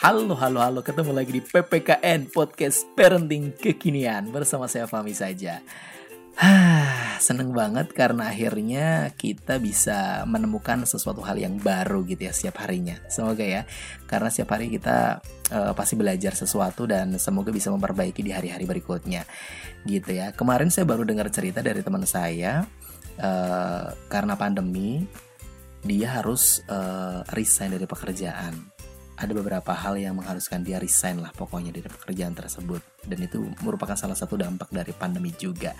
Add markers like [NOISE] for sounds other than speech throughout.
Halo, halo, halo, ketemu lagi di PPKN Podcast Parenting Kekinian bersama saya Fami saja. Hah, seneng banget karena akhirnya kita bisa menemukan sesuatu hal yang baru gitu ya setiap harinya. Semoga ya, karena setiap hari kita uh, pasti belajar sesuatu dan semoga bisa memperbaiki di hari-hari berikutnya, gitu ya. Kemarin saya baru dengar cerita dari teman saya uh, karena pandemi dia harus uh, resign dari pekerjaan ada beberapa hal yang mengharuskan dia resign lah pokoknya dari pekerjaan tersebut. Dan itu merupakan salah satu dampak dari pandemi juga.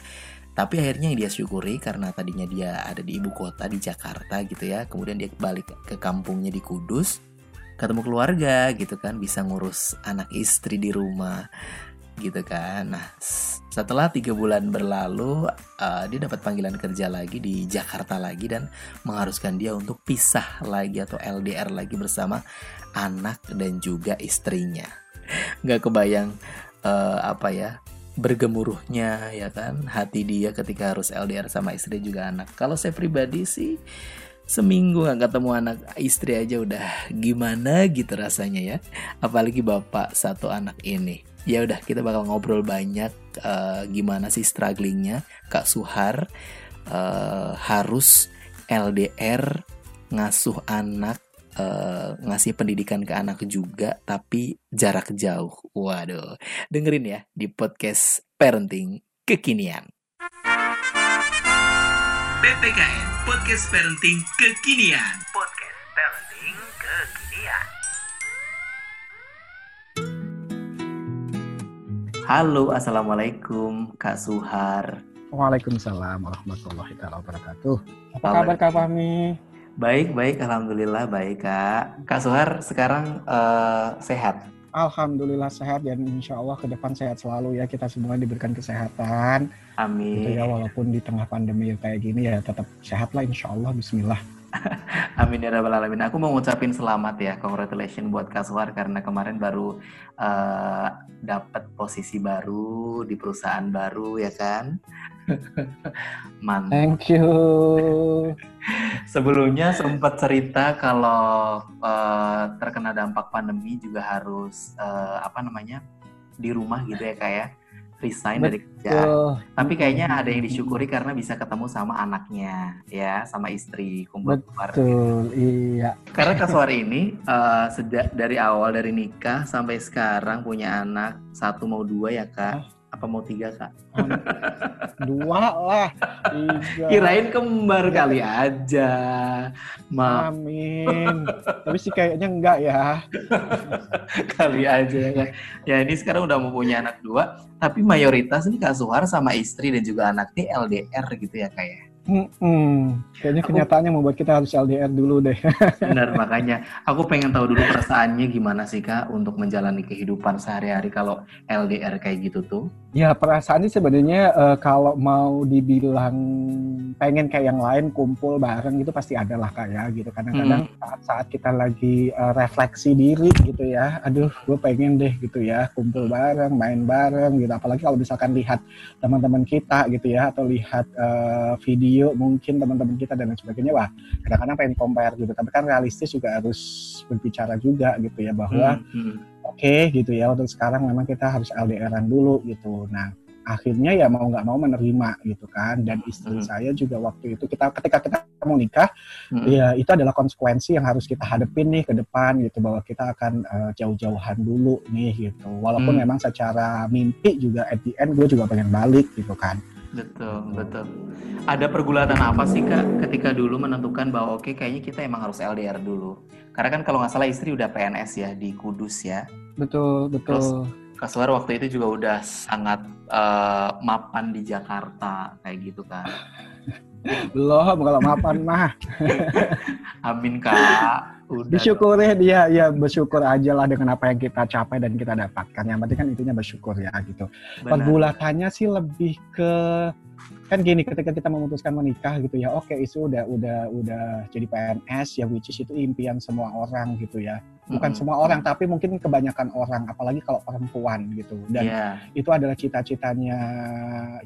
Tapi akhirnya yang dia syukuri karena tadinya dia ada di ibu kota di Jakarta gitu ya kemudian dia balik ke kampungnya di Kudus ketemu keluarga gitu kan bisa ngurus anak istri di rumah gitu kan. Nah setelah tiga bulan berlalu uh, dia dapat panggilan kerja lagi di Jakarta lagi dan mengharuskan dia untuk pisah lagi atau LDR lagi bersama anak dan juga istrinya. Nggak kebayang uh, apa ya bergemuruhnya ya kan hati dia ketika harus LDR sama istri juga anak. Kalau saya pribadi sih seminggu nggak ketemu anak istri aja udah gimana gitu rasanya ya. Apalagi bapak satu anak ini ya udah kita bakal ngobrol banyak uh, gimana sih strugglingnya kak Suhar uh, harus LDR ngasuh anak uh, ngasih pendidikan ke anak juga tapi jarak jauh. Waduh. Dengerin ya di podcast Parenting Kekinian. PPKN Podcast Parenting Kekinian. Halo, assalamualaikum, Kak Suhar. Waalaikumsalam warahmatullahi wabarakatuh. Apa kabar Kak Fahmi? Baik, baik. Alhamdulillah baik, Kak. Kak Suhar sekarang uh, sehat? Alhamdulillah sehat dan insya Allah ke depan sehat selalu ya. Kita semua diberikan kesehatan. Amin. Gitu ya, walaupun di tengah pandemi kayak gini ya tetap sehat lah insya Allah. Bismillah. [LAUGHS] Amin ya rabbal alamin. Aku mau ngucapin selamat ya, congratulations buat Kak Suhar karena kemarin baru uh, eh, dapat posisi baru di perusahaan baru ya kan. [LAUGHS] Mantap. Thank you. [LAUGHS] Sebelumnya sempat cerita kalau uh, terkena dampak pandemi juga harus uh, apa namanya di rumah gitu ya kayak ya? Resign Betul. dari kerjaan. Tapi kayaknya ada yang disyukuri karena bisa ketemu sama anaknya ya, sama istri kumpul keluarga. Betul, iya. Karena Kaswar [LAUGHS] ini uh, sejak dari awal dari nikah sampai sekarang punya anak satu mau dua ya kak apa mau tiga kak? [LAUGHS] Dua lah. Tiga. Kirain kembar kali aja. Ma. Amin. Tapi sih kayaknya enggak ya. [LAUGHS] kali aja ya. Ya ini sekarang udah mau punya anak dua. Tapi mayoritas nih Kak Suhar sama istri dan juga anak nih LDR gitu ya kayak. Hmm, kayaknya kenyataannya membuat kita harus LDR dulu deh. [LAUGHS] Benar, makanya aku pengen tahu dulu perasaannya gimana sih Kak untuk menjalani kehidupan sehari-hari kalau LDR kayak gitu tuh. Ya, perasaannya sebenarnya uh, kalau mau dibilang pengen kayak yang lain kumpul bareng gitu pasti ada lah Kak ya gitu. Kadang-kadang hmm. saat-saat kita lagi uh, refleksi diri gitu ya, aduh gue pengen deh gitu ya kumpul bareng, main bareng gitu. Apalagi kalau misalkan lihat teman-teman kita gitu ya atau lihat uh, video video mungkin teman-teman kita dan lain sebagainya wah kadang-kadang pengen compare gitu tapi kan realistis juga harus berbicara juga gitu ya bahwa hmm, hmm. oke okay, gitu ya untuk sekarang memang kita harus LDRan dulu gitu nah akhirnya ya mau nggak mau menerima gitu kan dan istri hmm. saya juga waktu itu kita ketika kita mau nikah hmm. ya itu adalah konsekuensi yang harus kita hadepin nih ke depan gitu bahwa kita akan uh, jauh-jauhan dulu nih gitu walaupun hmm. memang secara mimpi juga at the end gue juga pengen balik gitu kan Betul, betul. Ada pergulatan apa sih kak ketika dulu menentukan bahwa oke okay, kayaknya kita emang harus LDR dulu? Karena kan kalau nggak salah istri udah PNS ya di Kudus ya. Betul, betul. Terus Kak waktu itu juga udah sangat uh, mapan di Jakarta kayak gitu kan. Belum kalau mapan mah. [LAUGHS] Amin kak. Udah Disyukuri dia ya bersyukur aja lah dengan apa yang kita capai dan kita dapatkan. Yang penting kan intinya bersyukur ya gitu. Benar. Pergulatannya sih lebih ke kan gini ketika kita memutuskan menikah gitu ya oke okay, itu udah udah udah jadi PNS ya which is itu impian semua orang gitu ya bukan hmm. semua orang tapi mungkin kebanyakan orang apalagi kalau perempuan gitu dan yeah. itu adalah cita-citanya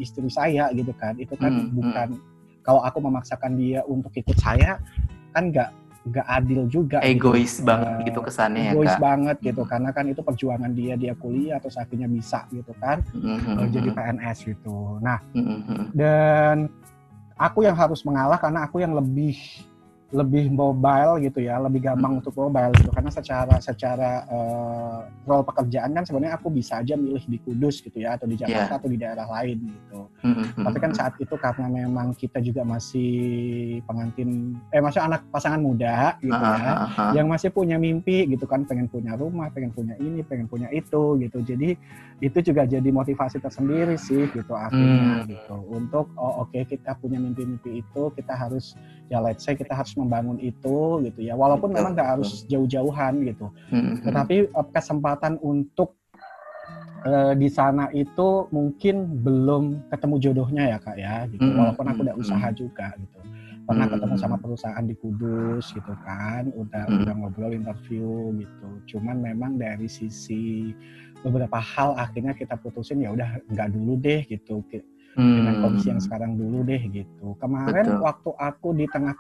istri saya gitu kan itu kan hmm. bukan kalau aku memaksakan dia untuk ikut saya kan nggak nggak adil juga. Egois gitu. banget gitu kesannya egois ya Egois banget gitu karena kan itu perjuangan dia dia kuliah atau akhirnya bisa gitu kan hmm. jadi PNS gitu. Nah hmm. dan aku yang harus mengalah karena aku yang lebih lebih mobile gitu ya, lebih gampang hmm. untuk mobile gitu karena secara secara uh, role pekerjaan kan sebenarnya aku bisa aja milih di Kudus gitu ya atau di Jakarta yeah. atau di daerah lain gitu. Hmm. Tapi kan saat itu karena memang kita juga masih pengantin eh maksudnya anak pasangan muda gitu uh, ya, uh, uh, yang masih punya mimpi gitu kan, pengen punya rumah, pengen punya ini, pengen punya itu gitu. Jadi itu juga jadi motivasi tersendiri sih gitu akhirnya hmm. gitu untuk oh oke okay, kita punya mimpi-mimpi itu kita harus ya let's say kita harus membangun itu gitu ya walaupun betul, memang nggak harus jauh-jauhan gitu hmm. tetapi uh, kesempatan untuk uh, di sana itu mungkin belum ketemu jodohnya ya kak ya gitu hmm. walaupun aku udah usaha juga gitu pernah hmm. ketemu sama perusahaan di Kudus gitu kan udah hmm. udah ngobrol interview gitu cuman memang dari sisi beberapa hal akhirnya kita putusin ya udah nggak dulu deh gitu hmm. dengan kondisi yang sekarang dulu deh gitu kemarin Betul. waktu aku di tengah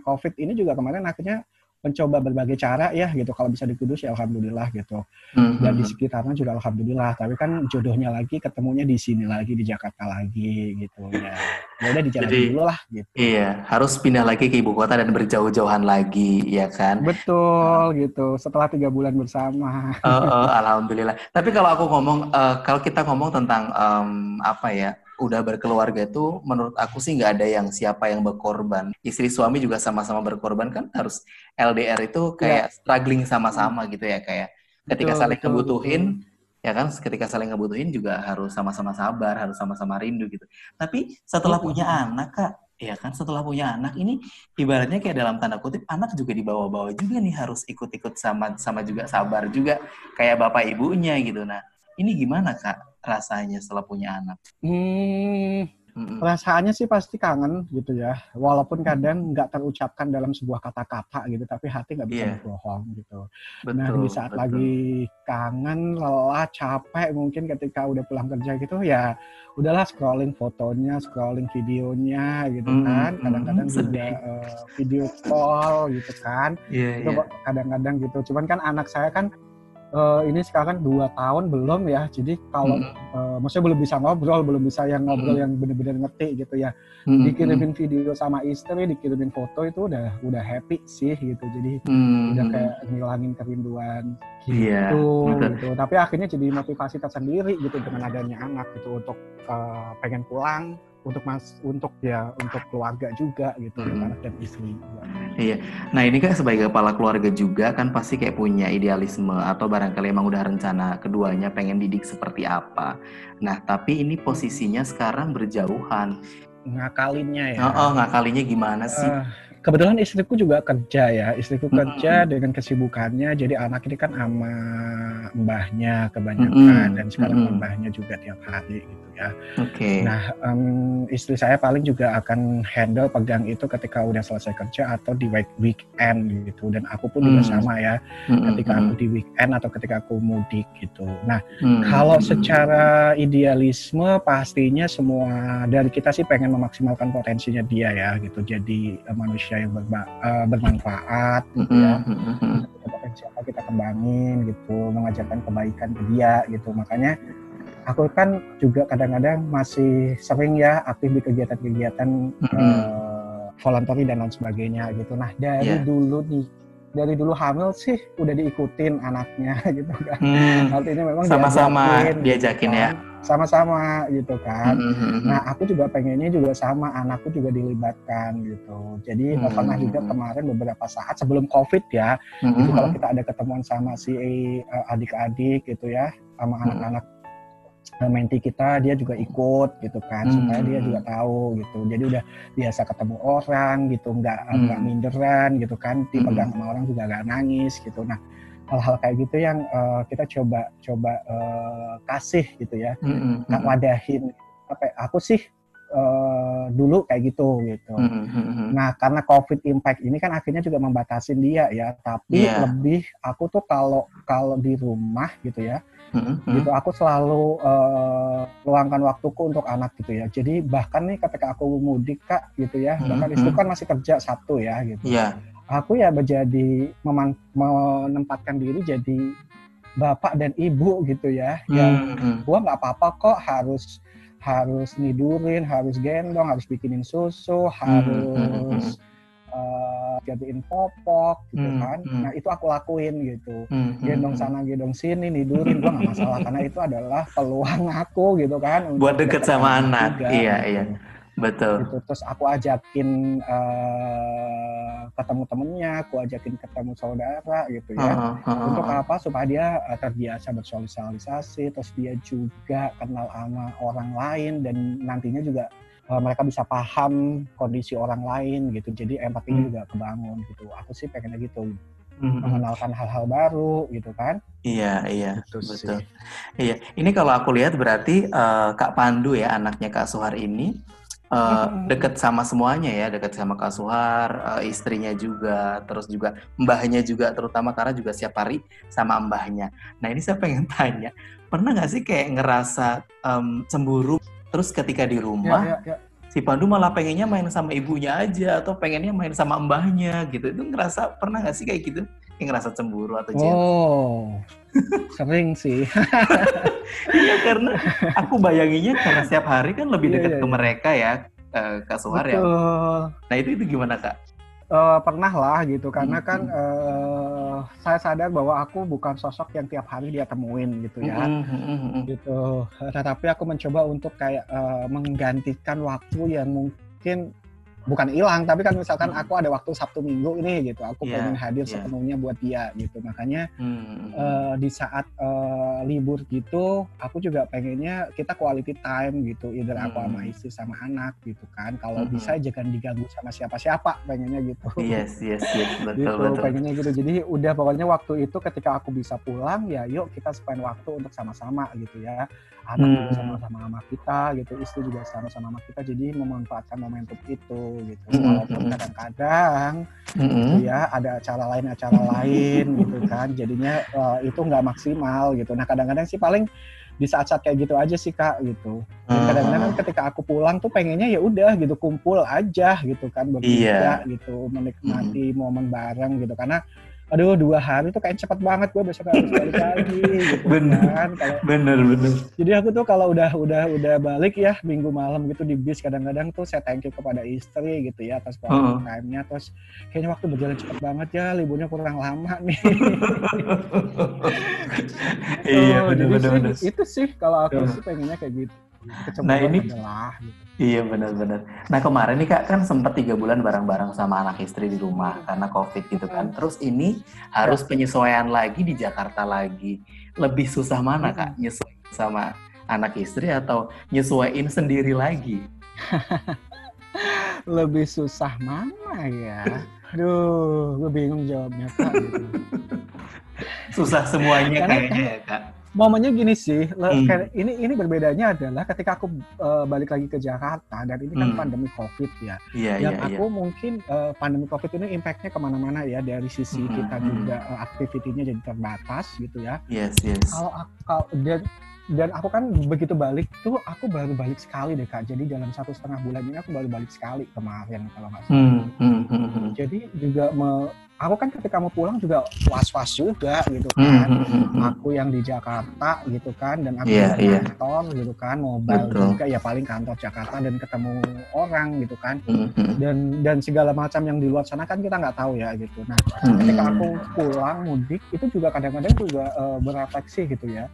COVID ini juga kemarin akhirnya mencoba berbagai cara ya gitu. Kalau bisa di Kudus ya alhamdulillah gitu. Mm-hmm. dan di sekitarnya juga alhamdulillah. Tapi kan jodohnya lagi ketemunya di sini lagi di Jakarta lagi gitu. Ya ya udah di Jakarta dulu lah gitu. iya harus pindah lagi ke ibu kota dan berjauh-jauhan lagi ya kan? Betul gitu. Setelah tiga bulan bersama. Uh, uh, alhamdulillah. Tapi kalau aku ngomong uh, kalau kita ngomong tentang um, apa ya udah berkeluarga itu menurut aku sih nggak ada yang siapa yang berkorban. Istri suami juga sama-sama berkorban kan harus LDR itu kayak yeah. struggling sama-sama gitu ya kayak ketika betul, saling betul, kebutuhin betul. ya kan ketika saling ngebutuhin juga harus sama-sama sabar, harus sama-sama rindu gitu. Tapi setelah punya anak Kak, ya kan setelah punya anak ini ibaratnya kayak dalam tanda kutip anak juga dibawa-bawa juga nih harus ikut-ikut sama sama juga sabar juga kayak bapak ibunya gitu. Nah, ini gimana Kak? Rasanya setelah punya anak? Hmm, Mm-mm. Perasaannya sih pasti kangen gitu ya, walaupun kadang nggak terucapkan dalam sebuah kata-kata gitu, tapi hati nggak bisa yeah. berbohong gitu. Betul, nah di saat betul. lagi kangen, lelah, capek mungkin ketika udah pulang kerja gitu ya, udahlah scrolling fotonya, scrolling videonya gitu mm, kan, kadang-kadang mm, juga uh, video call gitu kan, yeah, itu yeah. kadang-kadang gitu. Cuman kan anak saya kan uh, ini sekarang dua tahun belum ya jadi kalau hmm. uh, maksudnya belum bisa ngobrol belum bisa yang ngobrol hmm. yang benar-benar ngerti gitu ya hmm. dikirimin video sama istri dikirimin foto itu udah udah happy sih gitu jadi hmm. udah kayak ngilangin kerinduan iya, gitu yeah, gitu tapi akhirnya jadi motivasi tersendiri gitu dengan adanya anak gitu untuk uh, pengen pulang untuk mas untuk ya untuk keluarga juga gitu hmm. anak dan istri juga. Iya. Nah ini kan sebagai kepala keluarga juga kan pasti kayak punya idealisme atau barangkali emang udah rencana keduanya pengen didik seperti apa. Nah tapi ini posisinya sekarang berjauhan. Ngakalinnya ya. Oh, oh ngakalinnya gimana sih? Uh, kebetulan istriku juga kerja ya istriku mm -hmm. kerja dengan kesibukannya jadi anak ini kan sama mbahnya kebanyakan mm -hmm. dan sekarang mm -hmm. mbahnya juga tiap hari gitu ya oke okay. nah um, istri saya paling juga akan handle pegang itu ketika udah selesai kerja atau di weekend gitu dan aku pun mm -hmm. juga sama ya mm -hmm. ketika aku di weekend atau ketika aku mudik gitu nah mm -hmm. kalau secara idealisme pastinya semua dari kita sih pengen memaksimalkan potensinya dia ya gitu jadi uh, manusia yang berba, uh, bermanfaat gitu ya mm-hmm. potensi apa kita kembangin gitu mengajarkan kebaikan ke dia gitu makanya aku kan juga kadang-kadang masih sering ya aktif di kegiatan-kegiatan mm-hmm. uh, voluntary dan lain sebagainya gitu nah dari yeah. dulu nih dari dulu hamil sih udah diikutin anaknya [LAUGHS] gitu kan. Hmm. Artinya memang sama-sama diajakin, diajakin gitu ya. Kan sama-sama gitu kan. Mm-hmm. Nah aku juga pengennya juga sama anakku juga dilibatkan gitu. Jadi mm-hmm. pernah juga kemarin beberapa saat sebelum covid ya, mm-hmm. itu kalau kita ada ketemuan sama si uh, adik-adik gitu ya, sama anak-anak eh, menti kita dia juga ikut gitu kan hmm. supaya dia juga tahu gitu jadi udah biasa ketemu orang gitu nggak hmm. nggak minderan gitu kan dipegang hmm. sama orang juga nggak nangis gitu nah hal-hal kayak gitu yang uh, kita coba coba uh, kasih gitu ya mm-hmm. wadahin apa ya, aku sih uh, dulu kayak gitu gitu mm-hmm. nah karena covid impact ini kan akhirnya juga membatasi dia ya tapi yeah. lebih aku tuh kalau kalau di rumah gitu ya mm-hmm. gitu aku selalu uh, luangkan waktuku untuk anak gitu ya jadi bahkan nih ketika aku mudik kak gitu ya bahkan mm-hmm. itu kan masih kerja Sabtu ya gitu yeah aku ya menjadi meman, menempatkan diri jadi bapak dan ibu gitu ya Hmm, yang hmm. gua nggak apa-apa kok harus harus nidurin harus gendong harus bikinin susu Hmm, hmm, hmm, eh, jadiin popok gitu Hmm, kan hmm. nah itu aku lakuin gitu Hmm, hmm, gendong hmm. sana gendong sini nidurin gua nggak masalah karena itu adalah peluang aku gitu kan untuk Buat deket sama anak. juga, Iya, gitu. iya. Betul. gitu terus aku ajakin eh, ketemu temennya aku ajakin ketemu saudara gitu ya Heeh, heeh, untuk heeh. apa supaya dia eh, terbiasa bersosialisasi terus dia juga kenal sama orang lain dan nantinya juga eh, mereka bisa paham kondisi orang lain gitu jadi empatinya Hmm. juga kebangun gitu aku sih pengennya gitu Hmm, hmm. mengenalkan hal-hal baru gitu kan Iya, iya. Gitu sih. Betul. Iya, ini kalau aku lihat berarti eh, Kak Pandu ya, anaknya Kak Suhar ini eh, Mm-mm. deket sama semuanya ya, deket sama Kak Suhar, eh, istrinya juga, terus juga mbahnya juga, terutama karena juga setiap hari sama mbahnya. Nah ini saya pengen [LAUGHS] tanya, pernah nggak sih kayak ngerasa em, cemburu, terus ketika di ya, rumah ya, ya. si Pandu malah pengennya main sama ibunya aja, atau pengennya main sama mbahnya gitu, itu ngerasa pernah nggak sih kayak gitu? Kayak ngerasa cemburu atau jealous? oh sering sih [LAUGHS] Iya karena aku bayanginnya karena setiap hari kan lebih Iya, dekat iya, ke iya. mereka ya eh, Kak Suhar ya. Nah itu itu gimana kak? Eh, pernah lah gitu karena Hmm, kan eh, saya sadar bahwa aku bukan sosok yang tiap hari dia temuin gitu ya Mm, mm, mm, mm. gitu tetapi aku mencoba untuk kayak eh, menggantikan waktu yang mungkin bukan hilang tapi kan misalkan Hmm. aku ada waktu Sabtu Minggu ini gitu aku Iya, pengen hadir iya. sepenuhnya buat dia gitu makanya Mm, mm, mm. eh, di saat eh, libur gitu aku juga pengennya kita quality time gitu either aku Hmm. sama istri sama anak gitu kan kalau Mhm. bisa jangan diganggu sama siapa-siapa pengennya gitu Yes yes yes [LAUGHS] betul gitu betul. pengennya gitu jadi udah pokoknya waktu itu ketika aku bisa pulang ya yuk kita spend waktu untuk sama-sama gitu ya anak juga Hmm. sama-sama sama kita gitu istri juga sama-sama sama kita jadi memanfaatkan momentum itu gitu. Hmm, walaupun hmm. kadang-kadang Mm, mm. ya ada acara lain acara [LAUGHS] lain gitu kan. Jadinya eh, itu nggak maksimal gitu. Nah kadang-kadang sih paling di saat-saat kayak gitu aja sih kak gitu. Ah. kadang-kadang kan ketika aku pulang tuh pengennya ya udah gitu kumpul aja gitu kan bertiga gitu menikmati momen bareng gitu. Karena aduh dua hari tuh kayak cepet banget gue besok harus balik lagi gitu [LAUGHS] Bener. kan kalau Bener bener. jadi aku tuh kalau udah udah udah balik ya minggu malam gitu di bis kadang-kadang tuh saya thank you kepada istri gitu ya atas quality Heeh. time-nya terus kayaknya waktu berjalan cepet banget ya liburnya kurang lama nih [LAUGHS] iya Oh, bener bener sih, bener. itu sih kalau aku Heeh. sih pengennya kayak gitu Nah, kecemburuan ini- adalah gitu. Iya benar-benar. Nah kemarin nih kak kan sempat tiga bulan bareng-barang sama anak istri di rumah karena covid gitu kan. Terus ini harus penyesuaian lagi di Jakarta lagi. Lebih susah mana kak nyesuaiin sama anak istri atau nyesuaiin sendiri lagi? [LAUGHS] lebih susah mana ya aduh gue bingung jawabnya kak gitu. [LAUGHS] Susah semuanya kayaknya ya kak. Momennya gini sih Hmm. kayak ini ini berbedanya adalah ketika aku eh, balik lagi ke Jakarta dan ini kan Hmm. pandemi covid ya Iya yang iya iya. aku mungkin eh, pandemi covid ini impactnya ke mana-mana ya dari sisi Hmm, kita hmm. juga eh, aktivitinya jadi terbatas gitu ya Yes yes. kalau aku kalau dan dan aku kan begitu balik tuh aku baru balik sekali deh kak jadi dalam satu setengah bulan ini aku baru balik sekali kemarin kalau nggak salah Hmm, hmm, hmm, hmm. jadi juga me- aku kan ketika mau pulang juga was-was juga gitu Hmm, kan hmm, hmm, aku yang di Jakarta gitu kan dan aku Iya, di iya. kantor gitu kan mobile Betul. juga ya paling kantor Jakarta dan ketemu orang gitu kan Hmm, hmm. dan dan segala macam yang di luar sana kan kita nggak tahu ya gitu nah Hmm. ketika aku pulang mudik itu juga kadang-kadang juga eh, berefleksi gitu ya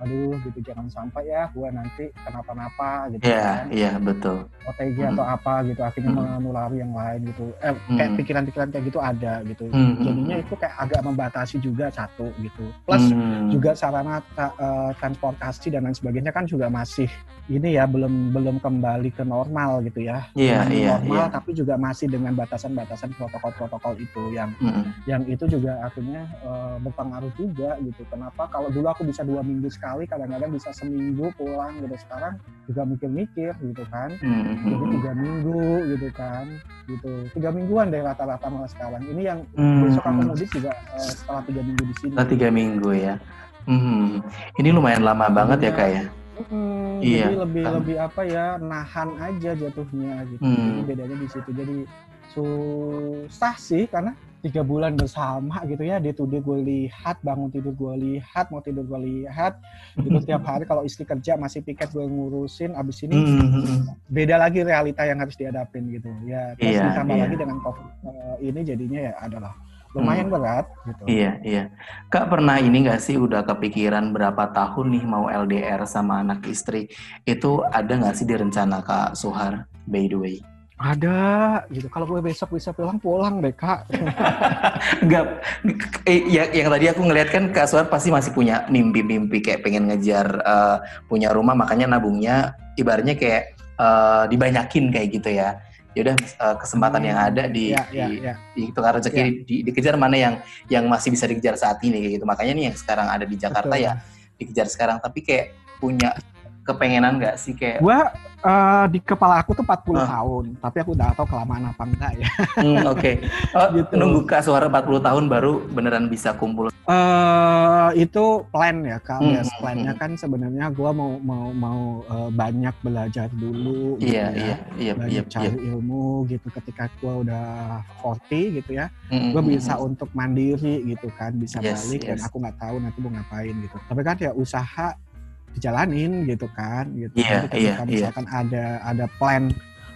aduh gitu jangan sampai ya gua nanti kenapa-napa gitu Iya kan iya betul. OTG Hmm. atau apa gitu akhirnya Hmm. menulari yang lain gitu eh kayak Hmm. pikiran-pikiran kayak gitu ada gitu hmm, jadinya hmm. itu kayak agak membatasi juga satu gitu plus Hmm. juga sarana ta- eh, transportasi dan lain sebagainya kan juga masih ini ya belum belum kembali ke normal gitu ya Iya Belum iya normal iya. tapi juga masih dengan batasan-batasan protokol-protokol itu yang Hmm, yang itu juga akhirnya eh, berpengaruh juga gitu kenapa kalau dulu aku bisa dua minggu sekali kadang-kadang bisa seminggu pulang gitu sekarang juga mikir-mikir gitu kan hmm, hmm, jadi hmm. tiga minggu gitu kan gitu tiga mingguan deh rata-rata malah sekarang ini yang Hmm, besok aku hmm. mudik juga eh, setelah tiga minggu di sini Setelah tiga minggu ya. Hmm. Ini lumayan lama banget ya kak ya. Mm, Iya, jadi lebih kan. lebih apa ya nahan aja jatuhnya gitu Hmm. jadi bedanya di situ jadi susah sih karena tiga bulan bersama gitu ya dia tuh dia gue lihat bangun tidur gue lihat mau tidur gue lihat gitu [LAUGHS] tiap hari kalau istri kerja masih piket gue ngurusin abis ini Hmm. beda lagi realita yang harus dihadapin gitu ya terus Iya, ditambah iya. lagi dengan covid eh, ini jadinya ya adalah lumayan berat gitu Iya, iya. Kak pernah ini nggak sih udah kepikiran berapa tahun nih mau LDR sama anak istri? Itu ada nggak sih di rencana Kak Suhar, by the way? Ada gitu kalau gue besok bisa pulang pulang deh kak [LAUGHS] Enggak, eh, ya, yang tadi aku ngeliat kan Kak Suhar pasti masih punya mimpi-mimpi kayak pengen ngejar eh, punya rumah, makanya nabungnya ibaratnya kayak eh, dibanyakin kayak gitu ya. Yaudah eh, kesempatan Hmm, yang ada di, ya ya di, ya di itu kan rezeki Ya. di- dikejar mana yang yang masih bisa dikejar saat ini kayak gitu. Makanya nih yang sekarang ada di Jakarta Betul. ya dikejar sekarang, tapi kayak punya kepengenan nggak sih kayak gue eh, di kepala aku tuh 40 Ah. tahun tapi aku udah tahu kelamaan apa enggak ya hmm, oke Oh, [LAUGHS] Gitu. nunggu Kak Suhar 40 tahun baru beneran bisa kumpul. eh itu plan ya kak Hmm, Yes, hmm, plannya kan sebenarnya gue mau mau mau eh, banyak belajar dulu gitu Iya, ya. iya, iya, banyak iya, cari iya. ilmu gitu ketika gue udah 40 gitu ya Mm, gue mm, bisa mm. untuk mandiri gitu kan bisa Yes, balik dan yes. aku nggak tahu nanti mau ngapain gitu tapi kan ya usaha dijalanin gitu kan gitu Jadi ketika iya, iya. misalkan ada ada plan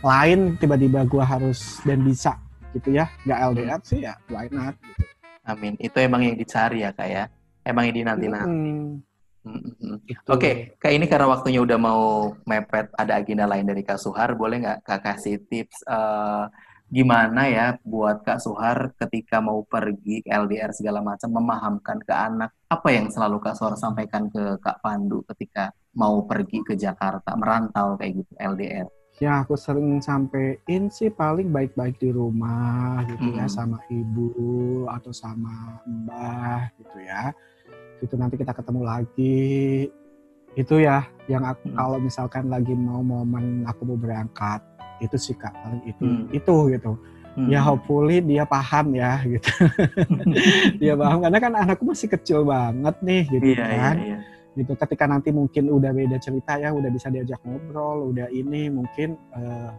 lain tiba-tiba gue harus dan bisa gitu ya nggak LDR Hmm. sih ya why not gitu. Amin. Itu emang yang dicari ya kak ya. Emang yang dinanti-nanti. Hmm, Mm, mm, mm. gitu. Oke, Kak ini karena waktunya udah mau mepet, ada agenda lain dari Kak Suhar, boleh nggak Kak kasih tips eh, gimana ya buat Kak Suhar ketika mau pergi ke LDR segala macam, memahamkan ke anak, apa yang selalu Kak Suhar sampaikan ke Kak Pandu ketika mau pergi ke Jakarta, merantau kayak gitu, LDR? Ya aku sering sampein sih paling baik-baik di rumah gitu ya Hmm. sama ibu atau sama mbah gitu ya. Itu nanti kita ketemu lagi. Itu ya yang aku Hmm. kalau misalkan lagi mau momen aku mau berangkat itu sih kak paling itu Hmm. itu gitu. Hmm. Ya hopefully dia paham ya gitu. [LAUGHS] dia paham karena kan anakku masih kecil banget nih gitu Iya, iya, kan iya. gitu ketika nanti mungkin udah beda cerita ya udah bisa diajak ngobrol udah ini mungkin eh,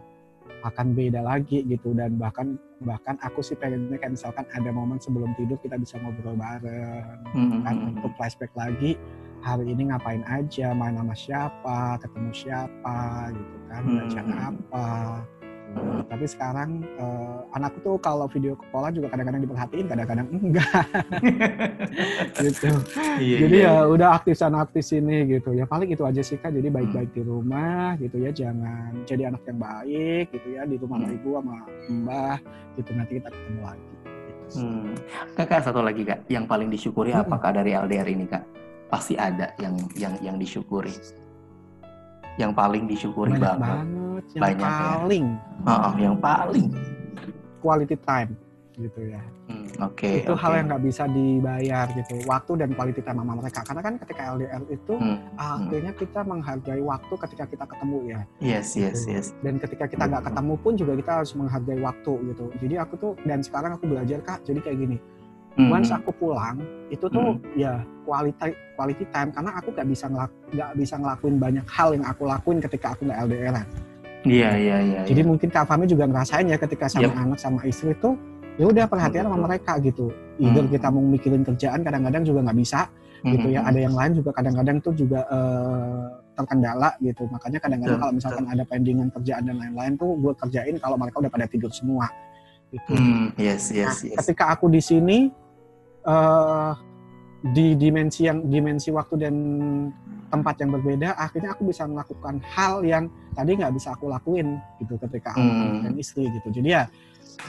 akan beda lagi gitu dan bahkan bahkan aku sih pengennya kayak misalkan ada momen sebelum tidur kita bisa ngobrol bareng Hmm, kan hmm, untuk flashback lagi hari ini ngapain aja main sama siapa ketemu siapa gitu kan Hmm, baca hmm, hmm. apa hmm. tapi sekarang eh, anakku tuh kalau video call juga kadang-kadang diperhatiin kadang-kadang enggak [LAUGHS] gitu Iya, jadi iya, ya udah aktif sana aktif sini gitu ya paling itu aja sih kak jadi baik-baik di rumah gitu ya jangan jadi anak yang baik gitu ya di rumah Hmm. ibu sama mbah gitu nanti kita ketemu lagi gitu. Hmm. Kakak satu lagi kak, yang paling disyukuri Mm-mm. apakah dari LDR ini kak? Pasti ada yang yang yang disyukuri. Yang paling disyukuri banyak banget. banget yang Banyak ya. paling Oh, yang paling. quality time gitu ya Hmm, Oke. itu oke. hal yang nggak bisa dibayar gitu waktu dan quality time sama mereka karena kan ketika LDR itu Hmm, akhirnya kita menghargai waktu ketika kita ketemu ya Yes, yes, yes. dan ketika kita nggak ketemu pun juga kita harus menghargai waktu gitu jadi aku tuh dan sekarang aku belajar kak jadi kayak gini Hmm, once hmm. aku pulang itu tuh ya quality quality time karena aku nggak bisa nggak bisa ngelakuin banyak hal yang aku lakuin ketika aku nggak LDR Iya, iya, iya. jadi iya. mungkin kak Fahmi juga ngerasain ya ketika sama Yep. anak sama istri tuh ya udah perhatian sama Betul. mereka gitu either Hmm. kita mau mikirin kerjaan kadang-kadang juga nggak bisa gitu ya Hmm, ada yang lain juga kadang-kadang tuh juga eh, terkendala gitu makanya kadang-kadang kalau misalkan ada pendingan kerjaan dan lain-lain tuh gue kerjain kalau mereka udah pada tidur semua gitu Hmm, yes, Nah, yes, yes. ketika aku di sini eh di dimensi yang dimensi waktu dan tempat yang berbeda akhirnya aku bisa melakukan hal yang tadi nggak bisa aku lakuin gitu ketika Hmm. anak dan istri gitu. Jadi ya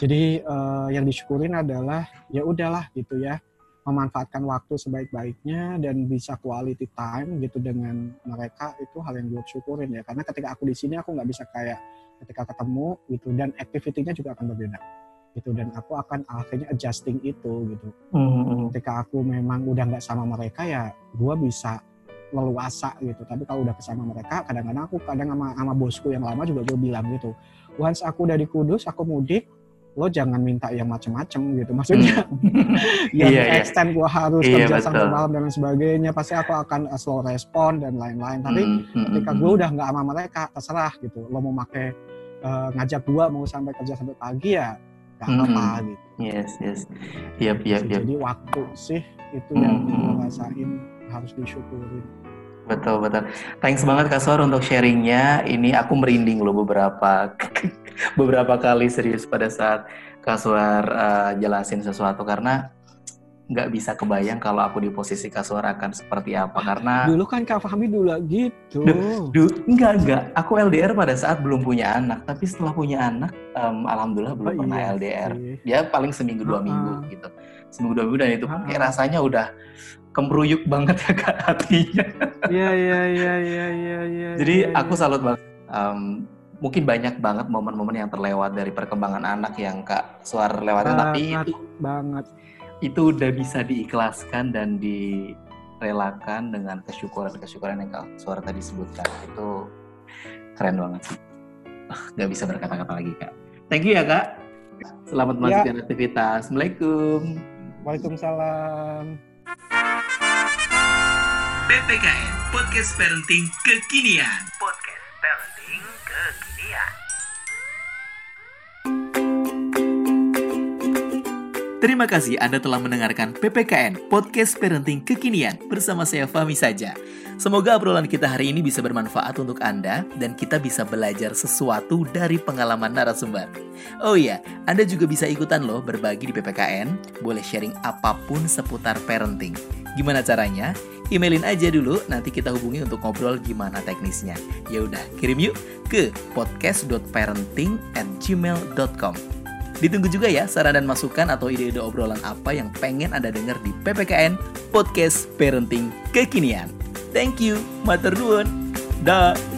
jadi eh, yang disyukurin adalah ya udahlah gitu ya memanfaatkan waktu sebaik-baiknya dan bisa quality time gitu dengan mereka itu hal yang gue syukurin ya. Karena ketika aku di sini aku nggak bisa kayak ketika ketemu gitu dan activity-nya juga akan berbeda gitu. Dan aku akan akhirnya adjusting itu gitu. Hmm, hmm. ketika aku memang udah nggak sama mereka ya gue bisa leluasa gitu. Tapi kalau udah bersama mereka kadang-kadang aku kadang sama, sama bosku yang lama juga gue bilang gitu. Once aku udah di Kudus aku mudik lo jangan minta yang macem-macem gitu. Maksudnya [LAUGHS] yang Iya, iya. extend gue harus Iya, kerja sampai malam dan sebagainya pasti aku akan uh, slow respon dan lain-lain. Tapi Hmm, hmm, ketika hmm, gue udah nggak sama mereka terserah gitu. Lo mau pakai eh, ngajak gue mau sampai kerja sampai pagi ya gak apa-apa gitu. Yes, yes. Yap, yap, yap. Jadi waktu sih itu yang Hmm. ngerasain harus disyukurin. Betul, betul. Thanks banget Kak Suar untuk sharingnya. Ini aku merinding loh beberapa [LAUGHS] beberapa kali serius pada saat Kak Suar uh, jelasin sesuatu karena nggak bisa kebayang kalau aku di posisi Kak Suar akan seperti apa karena Dulu kan Kak Fahmi dulu gitu. Duh, enggak enggak. Aku LDR pada saat belum punya anak, tapi setelah punya anak, em, alhamdulillah belum Oh, pernah iya LDR. sih. Ya paling seminggu dua Ha-ha. minggu gitu. Seminggu dua minggu dan itu pun kayak rasanya udah kemruyuk banget ya kak hatinya. Iya iya iya iya iya iya. Jadi iya, aku salut banget. Em, mungkin banyak banget momen-momen yang terlewat dari perkembangan anak yang kak Suar lewatin, tapi itu banget. Itu udah bisa diikhlaskan dan direlakan dengan kesyukuran-kesyukuran yang Kak Suara tadi sebutkan. Itu keren banget sih. Ah, Nggak bisa berkata-kata lagi, Kak. Thank you ya, Kak. Selamat melanjutkan aktivitas. Assalamualaikum. Waalaikumsalam. PPKN Podcast Parenting Kekinian. Terima kasih Anda telah mendengarkan PPKN Podcast Parenting Kekinian bersama saya Fahmi saja. Semoga obrolan kita hari ini bisa bermanfaat untuk Anda dan kita bisa belajar sesuatu dari pengalaman narasumber. Oh iya, Anda juga bisa ikutan loh berbagi di PPKN, boleh sharing apa pun seputar parenting. Gimana caranya? Emailin aja dulu, nanti kita hubungi untuk ngobrol gimana teknisnya. Ya udah, kirim yuk ke podcast.parenting@gmail.com. Ditunggu juga ya saran dan masukan atau ide-ide obrolan apa yang pengen Anda dengar di PPKN Podcast Parenting Kekinian. Thank you, matur nuwun. Dah.